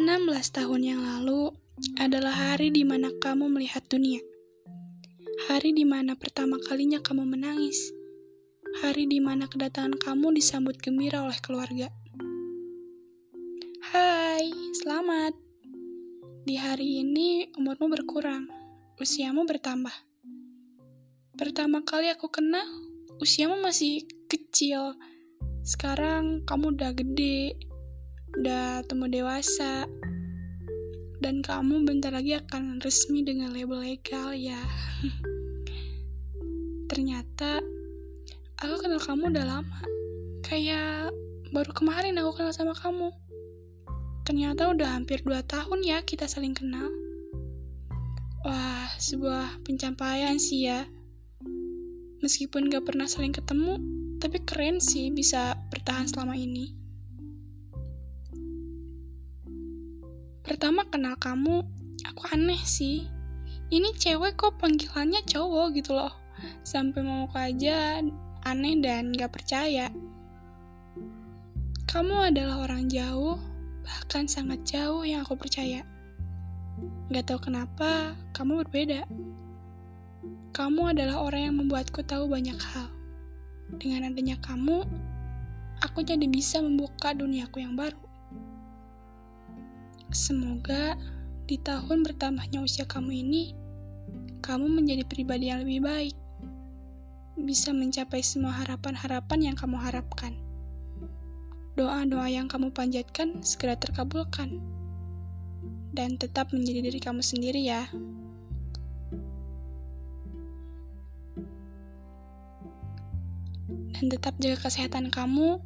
tahun yang lalu adalah hari di mana kamu melihat dunia. Hari di mana pertama kalinya kamu menangis. Hari di mana kedatangan kamu disambut gembira oleh keluarga. Hai, selamat. Di hari ini umurmu berkurang, usiamu bertambah. Pertama kali aku kenal, usiamu masih kecil. Sekarang kamu udah gede, udah temu dewasa. Dan kamu bentar lagi akan resmi dengan label legal ya. Ternyata aku kenal kamu udah lama. Kayak baru kemarin aku kenal sama kamu. Ternyata udah hampir 2 tahun ya kita saling kenal. Wah sebuah pencapaian sih ya. Meskipun gak pernah saling ketemu tapi keren sih bisa bertahan selama ini Pertama kenal kamu, aku aneh sih. Ini cewek kok panggilannya cowok gitu loh. Sampai mau aja aneh dan gak percaya. Kamu adalah orang jauh, bahkan sangat jauh yang aku percaya. Gak tahu kenapa, kamu berbeda. Kamu adalah orang yang membuatku tahu banyak hal. Dengan adanya kamu, aku jadi bisa membuka duniaku yang baru. Semoga di tahun bertambahnya usia kamu ini, kamu menjadi pribadi yang lebih baik. Bisa mencapai semua harapan-harapan yang kamu harapkan. Doa-doa yang kamu panjatkan segera terkabulkan. Dan tetap menjadi diri kamu sendiri ya. Dan tetap jaga kesehatan kamu,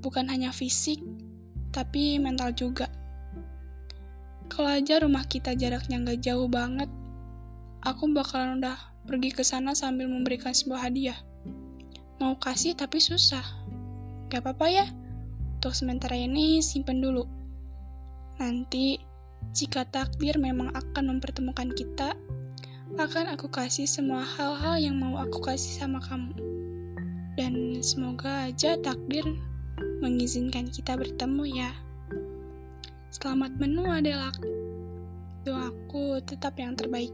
bukan hanya fisik, tapi mental juga. Kalau aja rumah kita jaraknya nggak jauh banget, aku bakalan udah pergi ke sana sambil memberikan sebuah hadiah. Mau kasih tapi susah. Gak apa-apa ya, untuk sementara ini simpen dulu. Nanti, jika takdir memang akan mempertemukan kita, akan aku kasih semua hal-hal yang mau aku kasih sama kamu. Dan semoga aja takdir mengizinkan kita bertemu ya. Selamat menua adalah doaku tetap yang terbaik.